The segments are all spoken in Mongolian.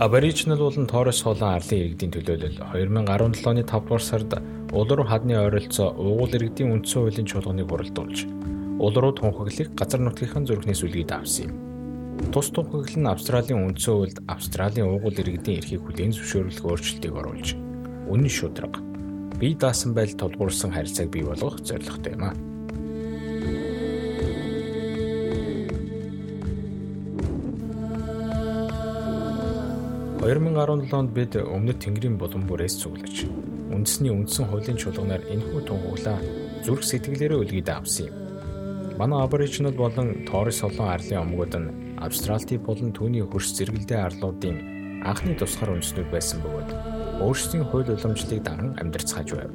Aboriginal болон Torres хуулан арлын иргэдийн төлөөлөл 2017 оны 5 дугаар сард улууруу хадны ойролцоо уугуул иргэдийн үндсэн хуулийн чуулганыг хуралдуулж улууруу тунхаглыг газар нутгийнхын зүрхнээс үлгийд авсан юм. Тус тунхаглал нь Австралийн үндсэн хуульд Австралийн уугуул иргэдийн эрхийг хүлээн зөвшөөрлөх өөрчлөлтийг оруулж үнэн шударга бие даасан байдал тулгуурсан харилцааг бий болгох зорилготой юм а. 2017 онд бид Өмнөд Тэнгэрийн булан бүрээс цуглаж үндэсний үндсэн хуулийн чуулганаар энэхүү тунхаглаа зүрх сэтгэлээрээ үлгийд авсан юм. Манай Aboriginal болон Torres солон арлын омгууд нь Австралти болон түүний хөрш зэрэгэлдээ арлуудын анхны тусгаар үндэснүүд байсан бөгөөд өөрсдийн хууль уламжлалыг даган амьдарцгааж байв.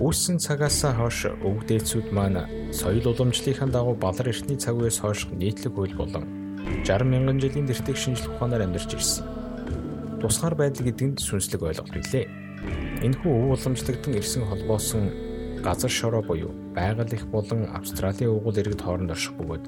Үүссэн цагаас хойш өвгдээцүүд маань соёл уламжлалынхаа дагуу балар эртний цаг үеэс хойш нийтлэг хууль болон 60 мянган жилийн дэртэг шинжлэх ухаанаар амьдарч ирсэн тусгаар байдал гэдэг нь сүнслэг ойлголт билээ. Энэхүү өв уламжлагдсан ирсэн холбоосон газар шороо буюу байгаль их болон Австралийн уугуул иргэд хооронд орших бөгөөд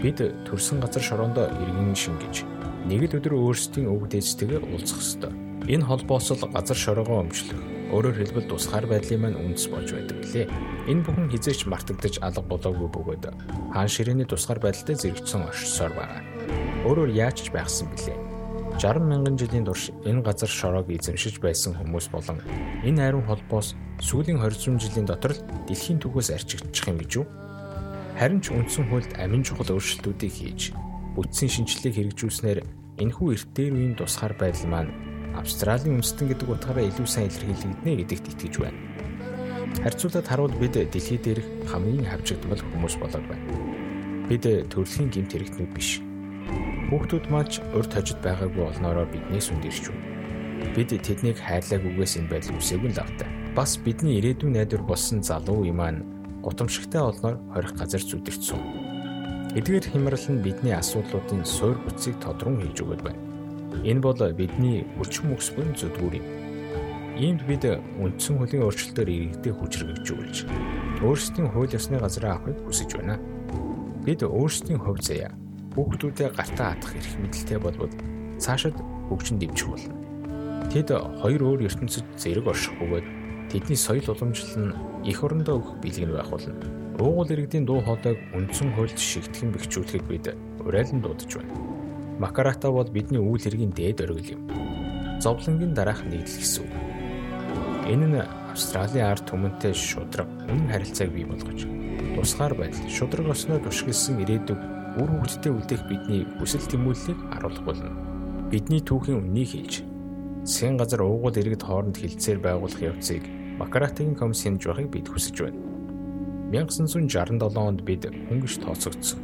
бид төрсэн газар шороондоо иргэн шингэж нэг л өдөр өөрсдийн өв дээжтэйгээ уулзах ёстой. Энэ холбоос л газар шороогоо өмчлөх өөрөөр хэлбэл тусгаар байдлын маань үндэс болж байдаг гэлээ. Энэ бүхэн хизээч мартагдаж алга болоогүй бөгөөд хаан ширээний тусгаар байдалтай зэрэгцсэн оршсоор байна. Өөрөөр яаж ч байхсан бilé 60 мянган жилийн турш энэ газар шороог эзэмшиж байсан хүмүүс болон энэ ариун холбоос сүүлийн 20 жилийн дотор л дэлхийн түгээс арчигдчих юм гэж үү? Харин ч үндсэн хуульд амин чухал өөрчлөлтүүдийг хийж бүтцийн шинжилгээг хэрэгжүүлснээр энэхүү эрт дээр үеийн тусгаар байдал маань Австралийн үндэстэн гэдэг утгаараа илүү сайн илэрхийлэгдэнэ гэдэгт итгэж байна. Харьцуулаад харуул бид дэлхий дээрх хамгийн хавчигдмал хүмүүс болоод байна. Бид төрөлхийн гэмт хэрэгтнүүд биш Хүүхдүүд маань урд хожид байгаагүй олноороо биднээс үндэрч байна. Бид тэднийг хайрлаагүйгээс энэ байдал үсээгүй л автай. Бас бидний ирээдүйн найдвар болсон залуу юм аа гутамшигтай олноор хорих газар зүдэрчсэн. Эдгээр хямрал нь бидний асуудлуудын суур бүцийг тодрон хийж өгöd байна. Энэ бол бидний өчм өксбөн зүдгүүр юм. Иймд бид үндсэн хуулийн өөрчлөлтөөр иргэдэд хүчрэгжүүлж өөрсдийн хууль ёсны газраа авахыг хүсэж байна. Бид өөрсдийн хувь заяа хүүхдүүдээ гартаа хатах эрх мэдэлтэй болбол цаашид хөгжин дэмжих болно. Тэд хоёр өөр ертөнцид зэрэг орших бөгөөд тэдний соёл уламжлал нь эх орондоо өгөх бэлэг нь байх болно. Уугуул иргэдийн дуу хоолойг үндсэн хуульд шигтгэн бэхжүүлэхэд бид урайлан дуудаж байна. Макарата бол бидний үйл хэргийн дээд оргил юм. Зовлонгийн дараах нийтлэл гэсэн үг. Энэ нь Австралийн ард түмэнтэй шудраг үнэн харилцааг бий болгож тусгаар байдал шудраг осноо тушгилсан ирээдүг үр хөвгтдээ үлдээх бидний хүсэл тэмүүллийг харуулах болно. Бидний түүхийн үннийг хэлж засгийн газар уугуул иргэд хооронд хилцээр байгуулах явцыг Макаратигийн комиссийн жохыг бид хүсэж байна. 1967 онд бид хөнгөж тооцогдсон.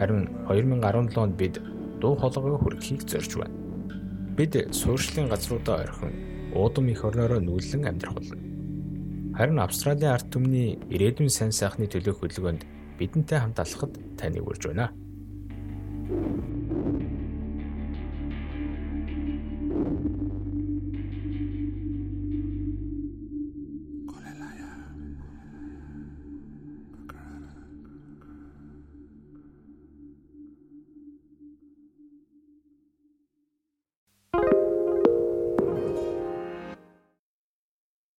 Харин 2017 онд бид дуу хоолойгоо хүргэхийг зорж байна. Бид суурьшлийн газруудаа орхин уудам их орноороо нүүлэн амьдрах болно. Харин Австралийн ард түмний ирээдүйн сайн сайхны төлөөх хөдөлгөөнд бидэнтэй хамт алхахад таныг урьж байна. Thank you